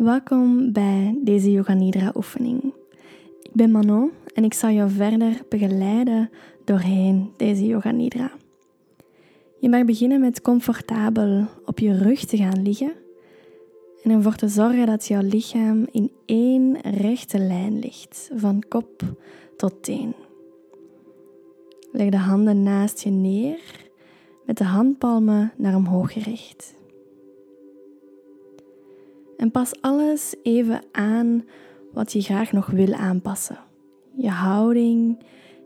Welkom bij deze Yoga Nidra oefening. Ik ben Manon en ik zal jou verder begeleiden doorheen deze Yoga Nidra. Je mag beginnen met comfortabel op je rug te gaan liggen en ervoor te zorgen dat jouw lichaam in één rechte lijn ligt, van kop tot teen. Leg de handen naast je neer met de handpalmen naar omhoog gericht. En pas alles even aan wat je graag nog wil aanpassen. Je houding,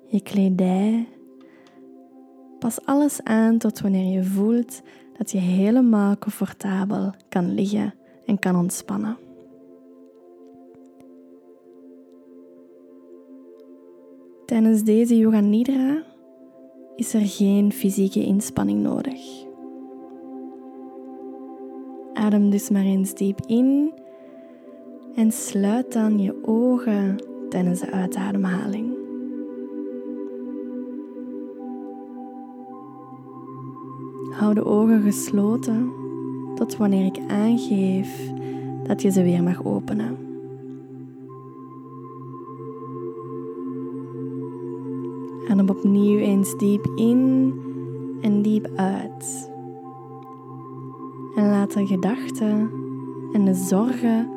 je kledij. Pas alles aan tot wanneer je voelt dat je helemaal comfortabel kan liggen en kan ontspannen. Tijdens deze Yoga Nidra is er geen fysieke inspanning nodig. Adem dus maar eens diep in en sluit dan je ogen tijdens de uitademhaling. Hou de ogen gesloten tot wanneer ik aangeef dat je ze weer mag openen. Adem opnieuw eens diep in en diep uit. En laat de gedachten en de zorgen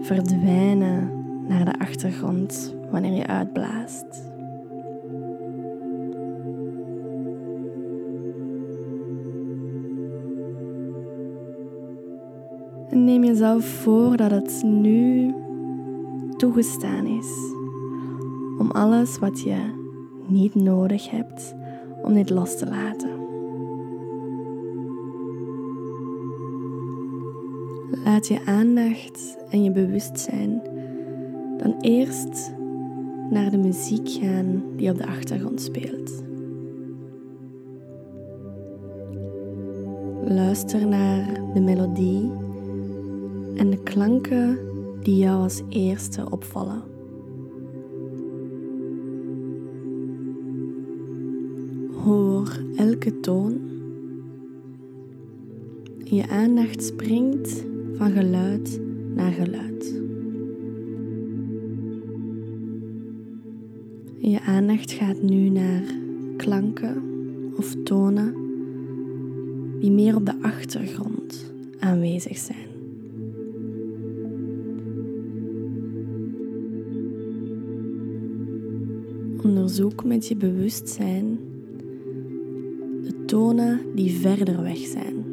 verdwijnen naar de achtergrond wanneer je uitblaast. En neem jezelf voor dat het nu toegestaan is om alles wat je niet nodig hebt, om dit los te laten. Laat je aandacht en je bewustzijn dan eerst naar de muziek gaan die op de achtergrond speelt. Luister naar de melodie en de klanken die jou als eerste opvallen. Hoor elke toon. Je aandacht springt van geluid naar geluid. Je aandacht gaat nu naar klanken of tonen die meer op de achtergrond aanwezig zijn. Onderzoek met je bewustzijn de tonen die verder weg zijn.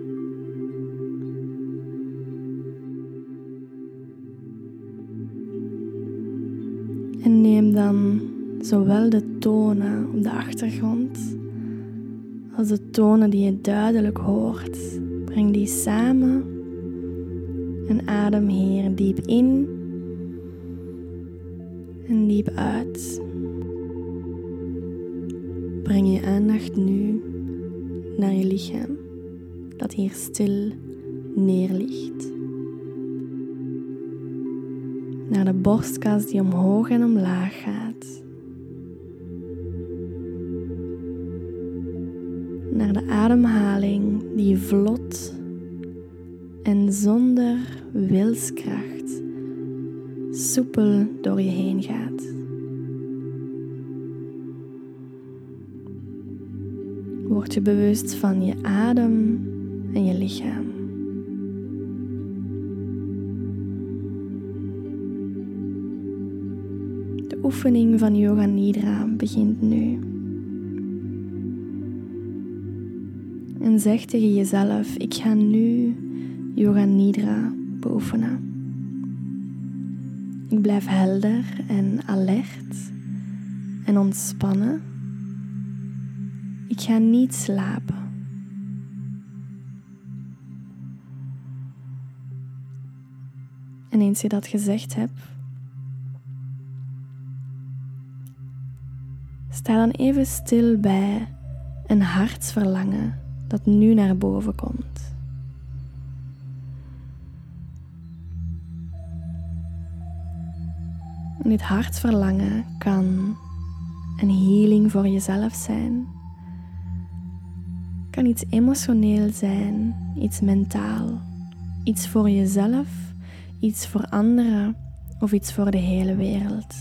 Dan zowel de tonen op de achtergrond als de tonen die je duidelijk hoort. Breng die samen en adem hier diep in en diep uit. Breng je aandacht nu naar je lichaam dat hier stil neerligt naar de borstkas die omhoog en omlaag gaat. Naar de ademhaling die vlot en zonder wilskracht soepel door je heen gaat. Word je bewust van je adem en je lichaam. Oefening van Yoga Nidra begint nu. En zeg tegen jezelf: Ik ga nu Yoga Nidra beoefenen. Ik blijf helder en alert en ontspannen. Ik ga niet slapen. En eens je dat gezegd hebt, Sta dan even stil bij een hartsverlangen dat nu naar boven komt. En dit hartsverlangen kan een healing voor jezelf zijn, kan iets emotioneel zijn, iets mentaal, iets voor jezelf, iets voor anderen of iets voor de hele wereld.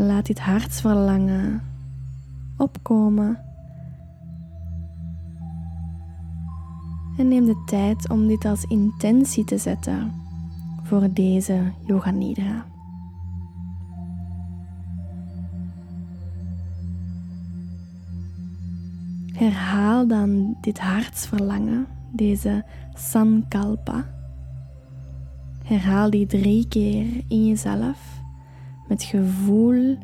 Laat dit hartsverlangen opkomen. En neem de tijd om dit als intentie te zetten voor deze Yoga Nidra. Herhaal dan dit hartsverlangen, deze sankalpa. Herhaal die drie keer in jezelf met gevoel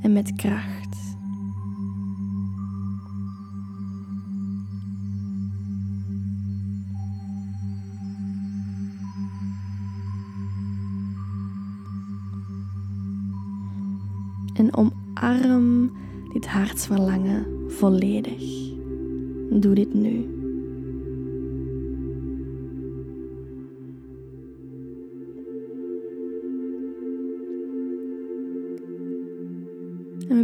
en met kracht. En omarm dit hartsverlangen volledig. Doe dit nu.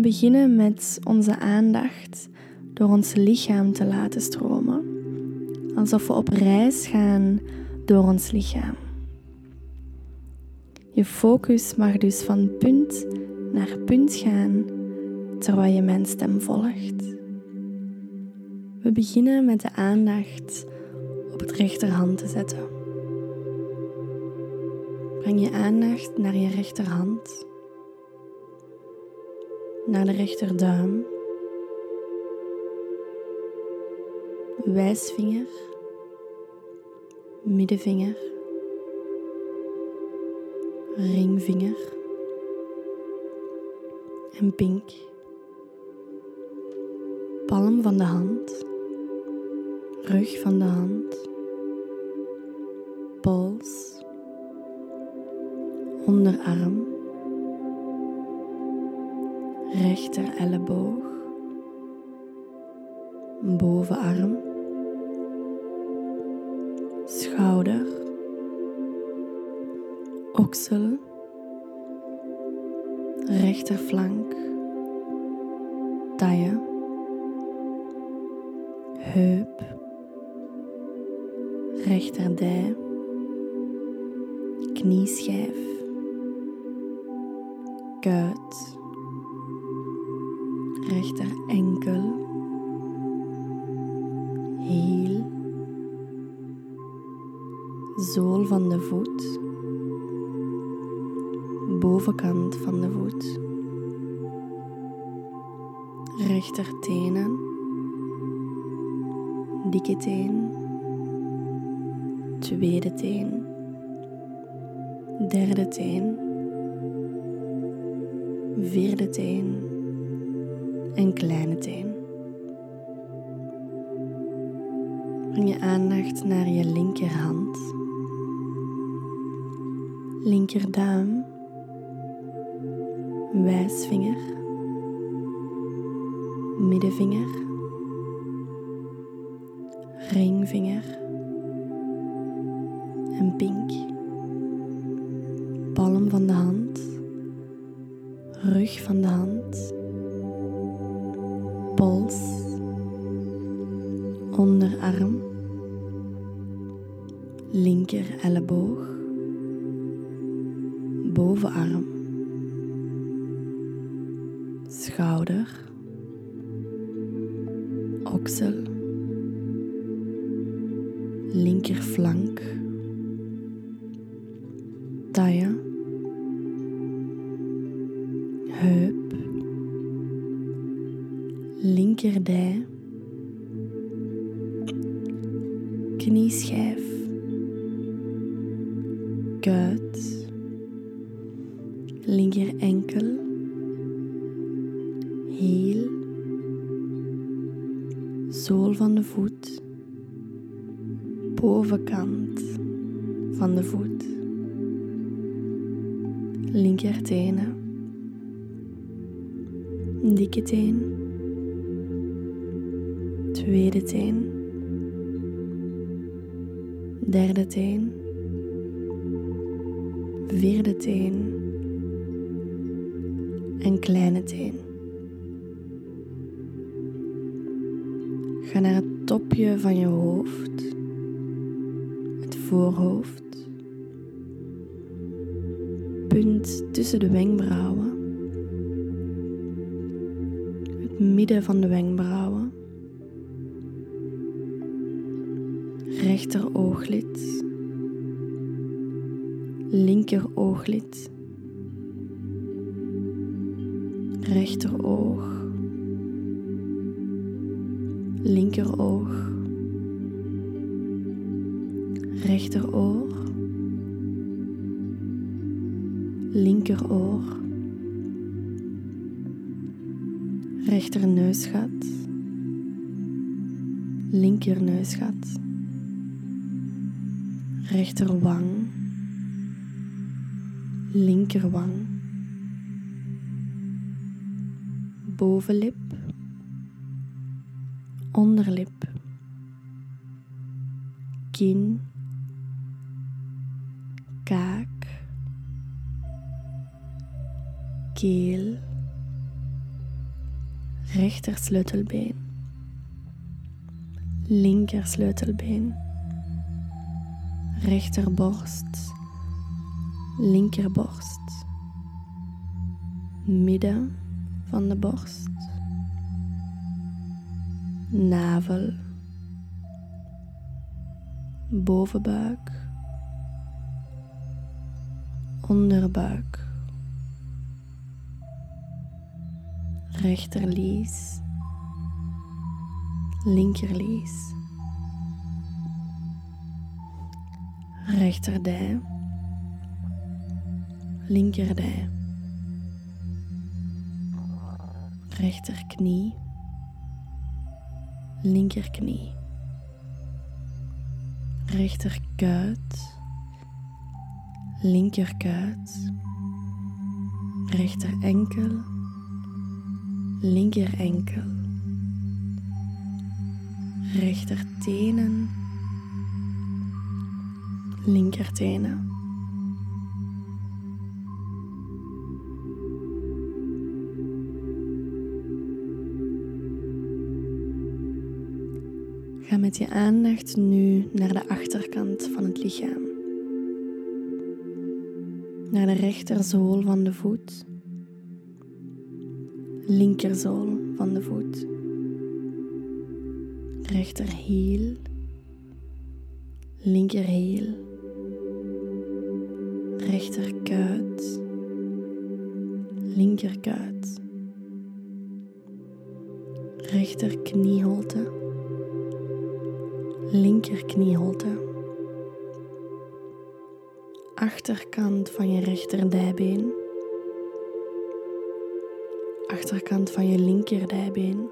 Beginnen met onze aandacht door ons lichaam te laten stromen. Alsof we op reis gaan door ons lichaam. Je focus mag dus van punt naar punt gaan terwijl je mijn stem volgt. We beginnen met de aandacht op het rechterhand te zetten. Breng je aandacht naar je rechterhand, naar de rechterduim, wijsvinger, middenvinger, ringvinger. En pink. Palm van de hand, rug van de hand, pols, onderarm, rechter elleboog, bovenarm, schouder, oksel, rechterflank, taille, heup, rechterdij, knieschijf, kuit, rechter enkel, hiel, zool van de voet, bovenkant van de voet, rechtertenen, dikke teen, tweede teen, derde teen, vierde teen en kleine teen. Breng je aandacht naar je linkerhand, linkerduim, wijsvinger, middenvinger, ringvinger. En pink. Palm van de hand, rug van de hand, pols, onderarm, linker elleboog, bovenarm, schouder, oksel, linkerflank, taille, linkerdij, knieschijf, derde teen, vierde teen. En kleine teen. Ga naar het topje van je hoofd, het voorhoofd, punt tussen de wenkbrauwen, het midden van de wenkbrauwen. Rechter ooglid. Linker ooglid. Rechter oog. Linker oog. Rechter oor linkeroor, rechter neusgat, linker neusgat, rechter wang, linkerwang, bovenlip, onderlip, kin, kaak keel, rechter sleutelbeen, linker sleutelbeen, rechterborst, linkerborst, midden van de borst, navel, bovenbuik, onderbuik rechterlies, linkerlies, rechterdij, linkerdij, rechterknie, linkerknie, rechterkuit, linkerkuit, rechter enkel linker enkel, rechter tenen, linker tenen. Ga met je aandacht nu naar de achterkant van het lichaam. Naar de rechterzool van de voet linkerzool van de voet, rechterhiel, linkerhiel, rechterkuit, linkerkuit, rechterknieholte, linkerknieholte, achterkant van je rechterdijbeen. Achterkant van je linkerdijbeen,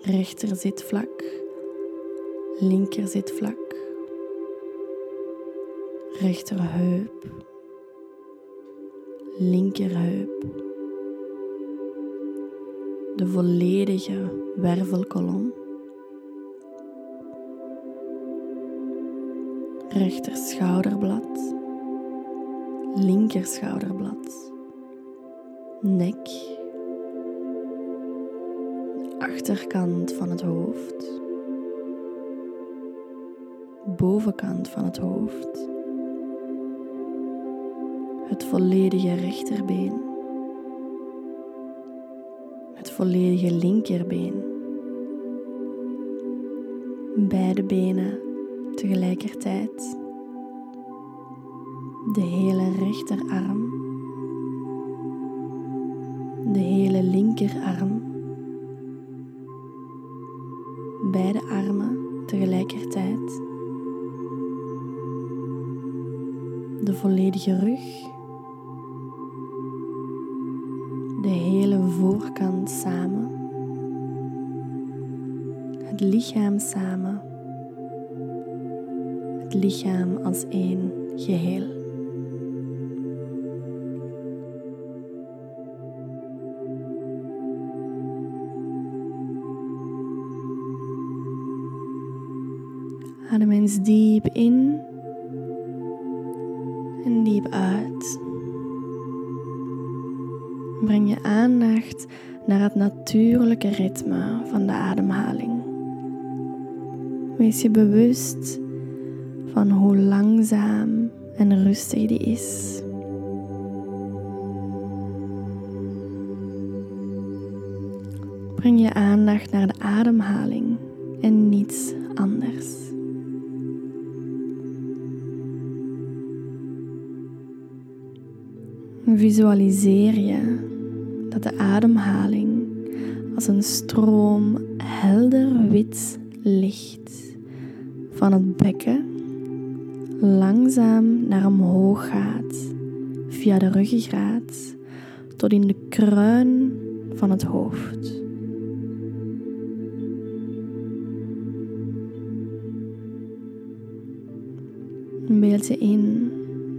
rechter zitvlak, linker zitvlak, rechterheup, linkerheup, de volledige wervelkolom, rechter schouderblad, linker schouderblad. Nek, achterkant van het hoofd, bovenkant van het hoofd, het volledige rechterbeen, het volledige linkerbeen, beide benen tegelijkertijd, de hele rechterarm. De hele linkerarm, beide armen tegelijkertijd, de volledige rug, het lichaam samen, het lichaam als één geheel. Adem eens diep in en diep uit. Breng je aandacht naar het natuurlijke ritme van. Wees je bewust van hoe langzaam en rustig die is. Breng je aandacht naar de ademhaling en niets anders. Visualiseer je dat de ademhaling als een stroom helder wit licht van het bekken langzaam naar omhoog gaat via de ruggengraat tot in de kruin van het hoofd. Beeld je in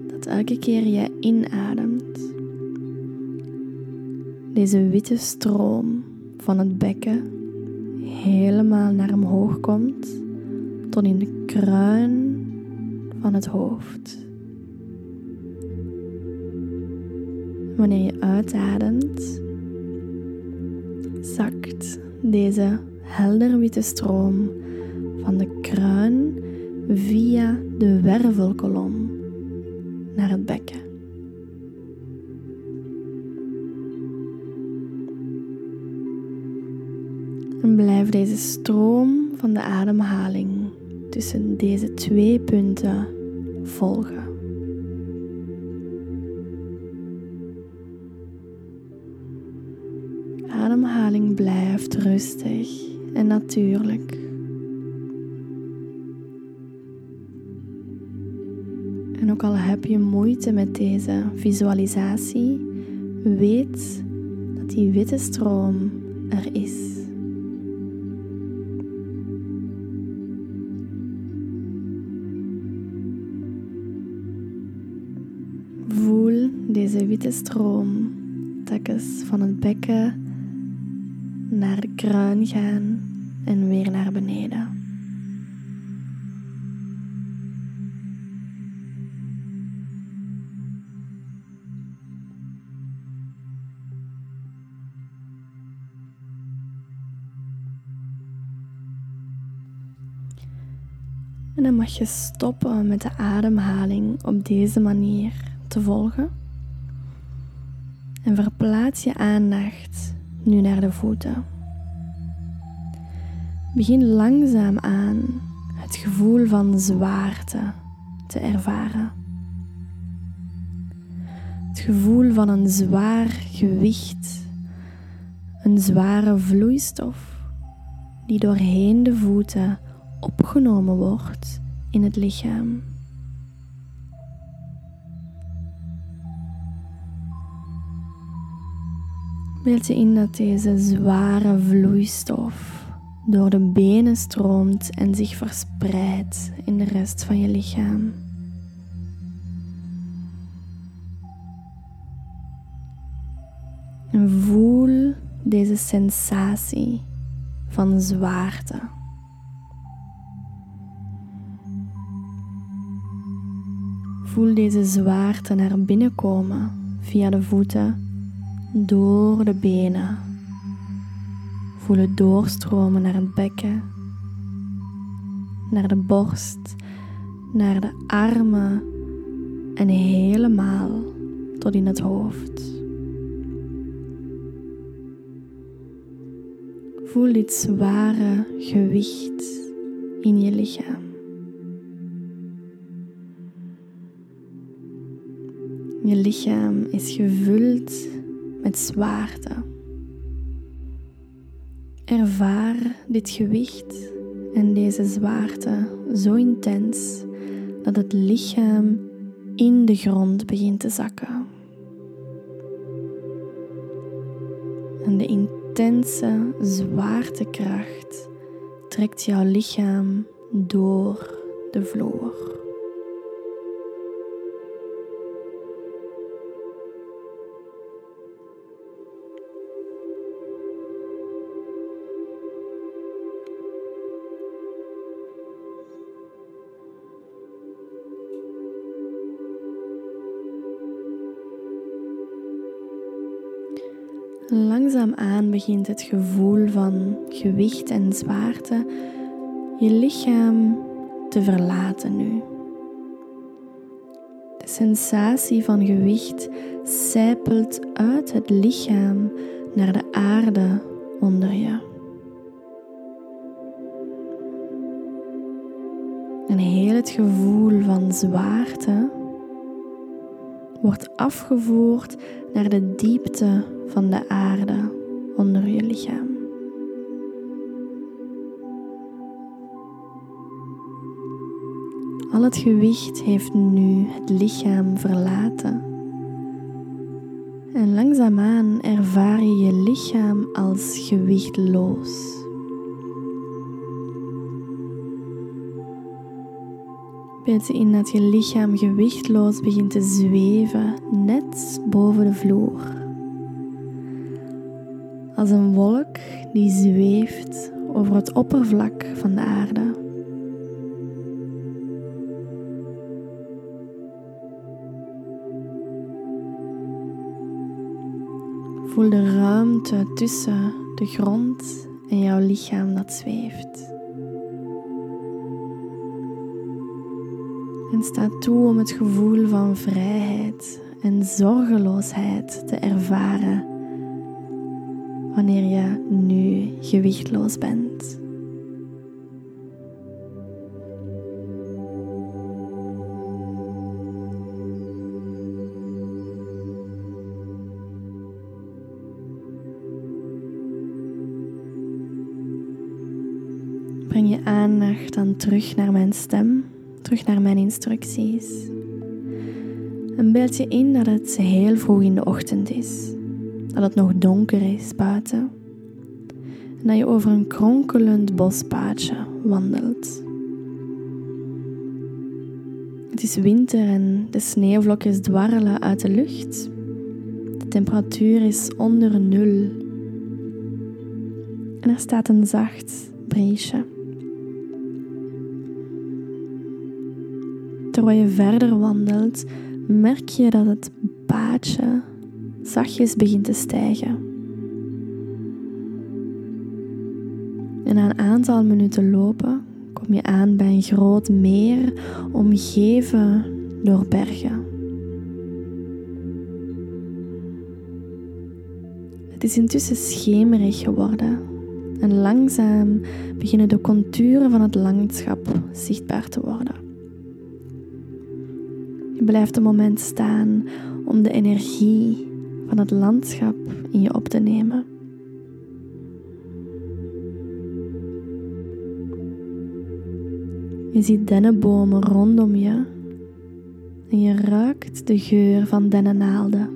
dat elke keer je inademt, deze witte stroom van het bekken helemaal naar omhoog komt in de kruin van het hoofd. Wanneer je uitademt, zakt deze helder witte stroom van de kruin via de wervelkolom naar het bekken. En blijf deze stroom van de ademhaling tussen deze twee punten volgen. Ademhaling blijft rustig en natuurlijk. En ook al heb je moeite met deze visualisatie, weet dat die witte stroom er is. Witte stroom telkens van het bekken naar de kruin gaan en weer naar beneden. En dan mag je stoppen met de ademhaling op deze manier te volgen. En verplaats je aandacht nu naar de voeten. Begin langzaam aan het gevoel van zwaarte te ervaren. Het gevoel van een zwaar gewicht, een zware vloeistof die doorheen de voeten opgenomen wordt in het lichaam. Beeld je in dat deze zware vloeistof door de benen stroomt en zich verspreidt in de rest van je lichaam. En voel deze sensatie van zwaarte. Voel deze zwaarte naar binnen komen via de voeten door de benen. Voel het doorstromen naar het bekken, naar de borst, naar de armen en helemaal tot in het hoofd. Voel dit zware gewicht in je lichaam. Je lichaam is gevuld met zwaarte. Ervaar dit gewicht en deze zwaarte zo intens dat het lichaam in de grond begint te zakken. En de intense zwaartekracht trekt jouw lichaam door de vloer. Langzaamaan begint het gevoel van gewicht en zwaarte je lichaam te verlaten nu. De sensatie van gewicht sijpelt uit het lichaam naar de aarde onder je. En heel het gevoel van zwaarte wordt afgevoerd naar de diepte van de aarde onder je lichaam. Al het gewicht heeft nu het lichaam verlaten. En langzaamaan ervaar je je lichaam als gewichtloos. Beeld in dat je lichaam gewichtloos begint te zweven net boven de vloer. Als een wolk die zweeft over het oppervlak van de aarde. Voel de ruimte tussen de grond en jouw lichaam dat zweeft. En sta toe om het gevoel van vrijheid en zorgeloosheid te ervaren wanneer je nu gewichtloos bent. Breng je aandacht dan terug naar mijn stem terug naar mijn instructies. En beeld je in dat het heel vroeg in de ochtend is, dat het nog donker is buiten en dat je over een kronkelend bospaadje wandelt. Het is winter en de sneeuwvlokjes dwarrelen uit de lucht. De temperatuur is onder nul. En er staat een zacht briesje. terwijl je verder wandelt, merk je dat het paadje zachtjes begint te stijgen. En na een aantal minuten lopen kom je aan bij een groot meer omgeven door bergen. Het is intussen schemerig geworden en langzaam beginnen de contouren van het landschap zichtbaar te worden. Je blijft een moment staan om de energie van het landschap in je op te nemen. Je ziet dennenbomen rondom je en je ruikt de geur van dennennaalden.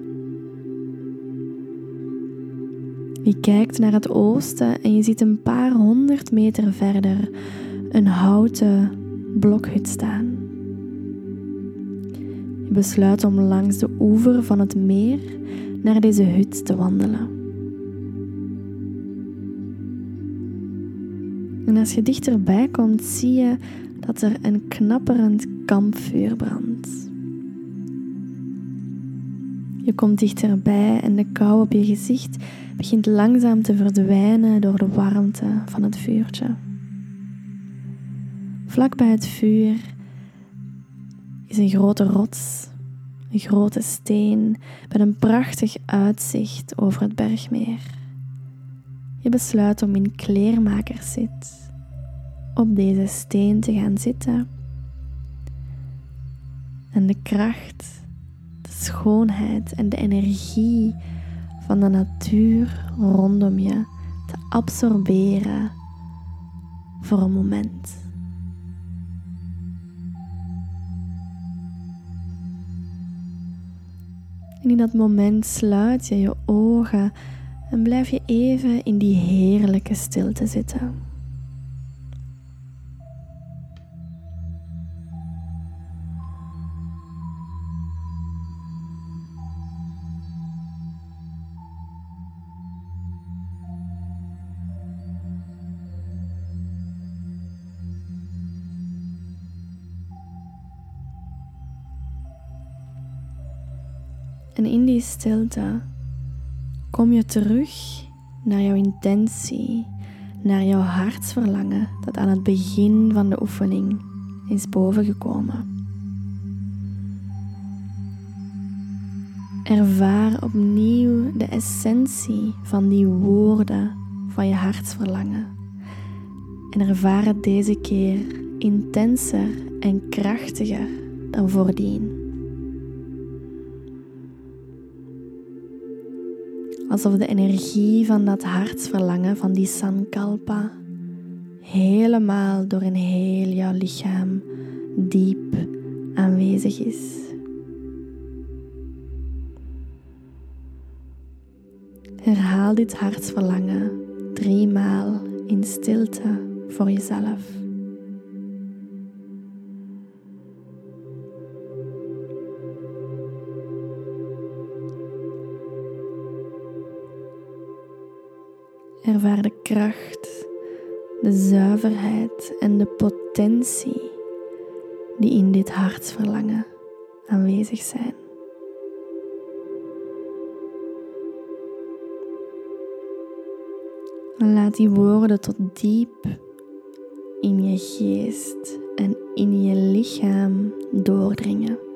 Je kijkt naar het oosten en je ziet een paar honderd meter verder een houten blokhut staan besluit om langs de oever van het meer naar deze hut te wandelen. En als je dichterbij komt, zie je dat er een knapperend kampvuur brandt. Je komt dichterbij en de kou op je gezicht begint langzaam te verdwijnen door de warmte van het vuurtje. Vlak bij het vuur is een grote rots, een grote steen met een prachtig uitzicht over het bergmeer. Je besluit om in kleermakerszit op deze steen te gaan zitten en de kracht, de schoonheid en de energie van de natuur rondom je te absorberen voor een moment. En in dat moment sluit je je ogen en blijf je even in die heerlijke stilte zitten. En in die stilte kom je terug naar jouw intentie, naar jouw hartsverlangen dat aan het begin van de oefening is bovengekomen. Ervaar opnieuw de essentie van die woorden van je hartsverlangen en ervaar het deze keer intenser en krachtiger dan voordien. Alsof de energie van dat hartsverlangen van die sankalpa helemaal door een heel jouw lichaam diep aanwezig is. Herhaal dit hartsverlangen drie maal in stilte voor jezelf. Ervaar de kracht, de zuiverheid en de potentie die in dit hartsverlangen aanwezig zijn. Laat die woorden tot diep in je geest en in je lichaam doordringen.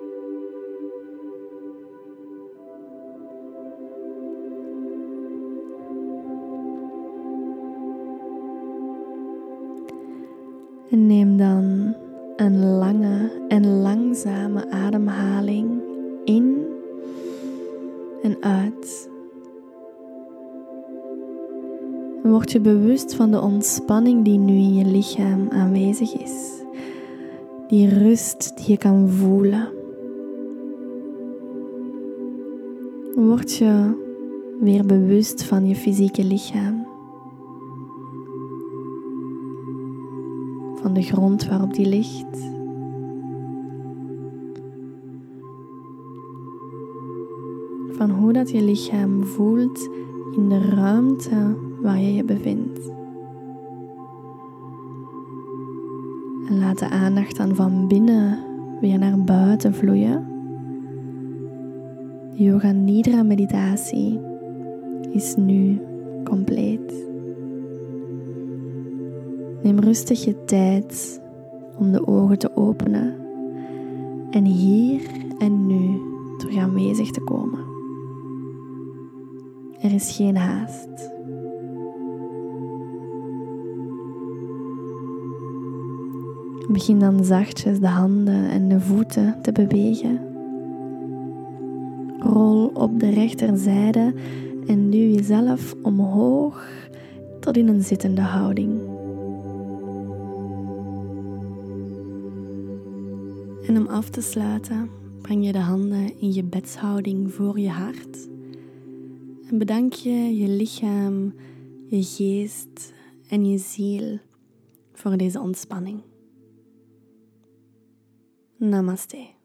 En neem dan een lange en langzame ademhaling in en uit. Word je bewust van de ontspanning die nu in je lichaam aanwezig is. Die rust die je kan voelen. Word je weer bewust van je fysieke lichaam. Van de grond waarop die ligt. Van hoe dat je lichaam voelt in de ruimte waar je je bevindt. En laat de aandacht dan van binnen weer naar buiten vloeien. De Yoga Nidra meditatie is nu compleet. Neem rustig je tijd om de ogen te openen en hier en nu terug aanwezig te komen. Er is geen haast. Begin dan zachtjes de handen en de voeten te bewegen. Rol op de rechterzijde en duw jezelf omhoog tot in een zittende houding. Om af te sluiten, breng je de handen in je bedshouding voor je hart. En bedank je je lichaam, je geest en je ziel voor deze ontspanning. Namaste.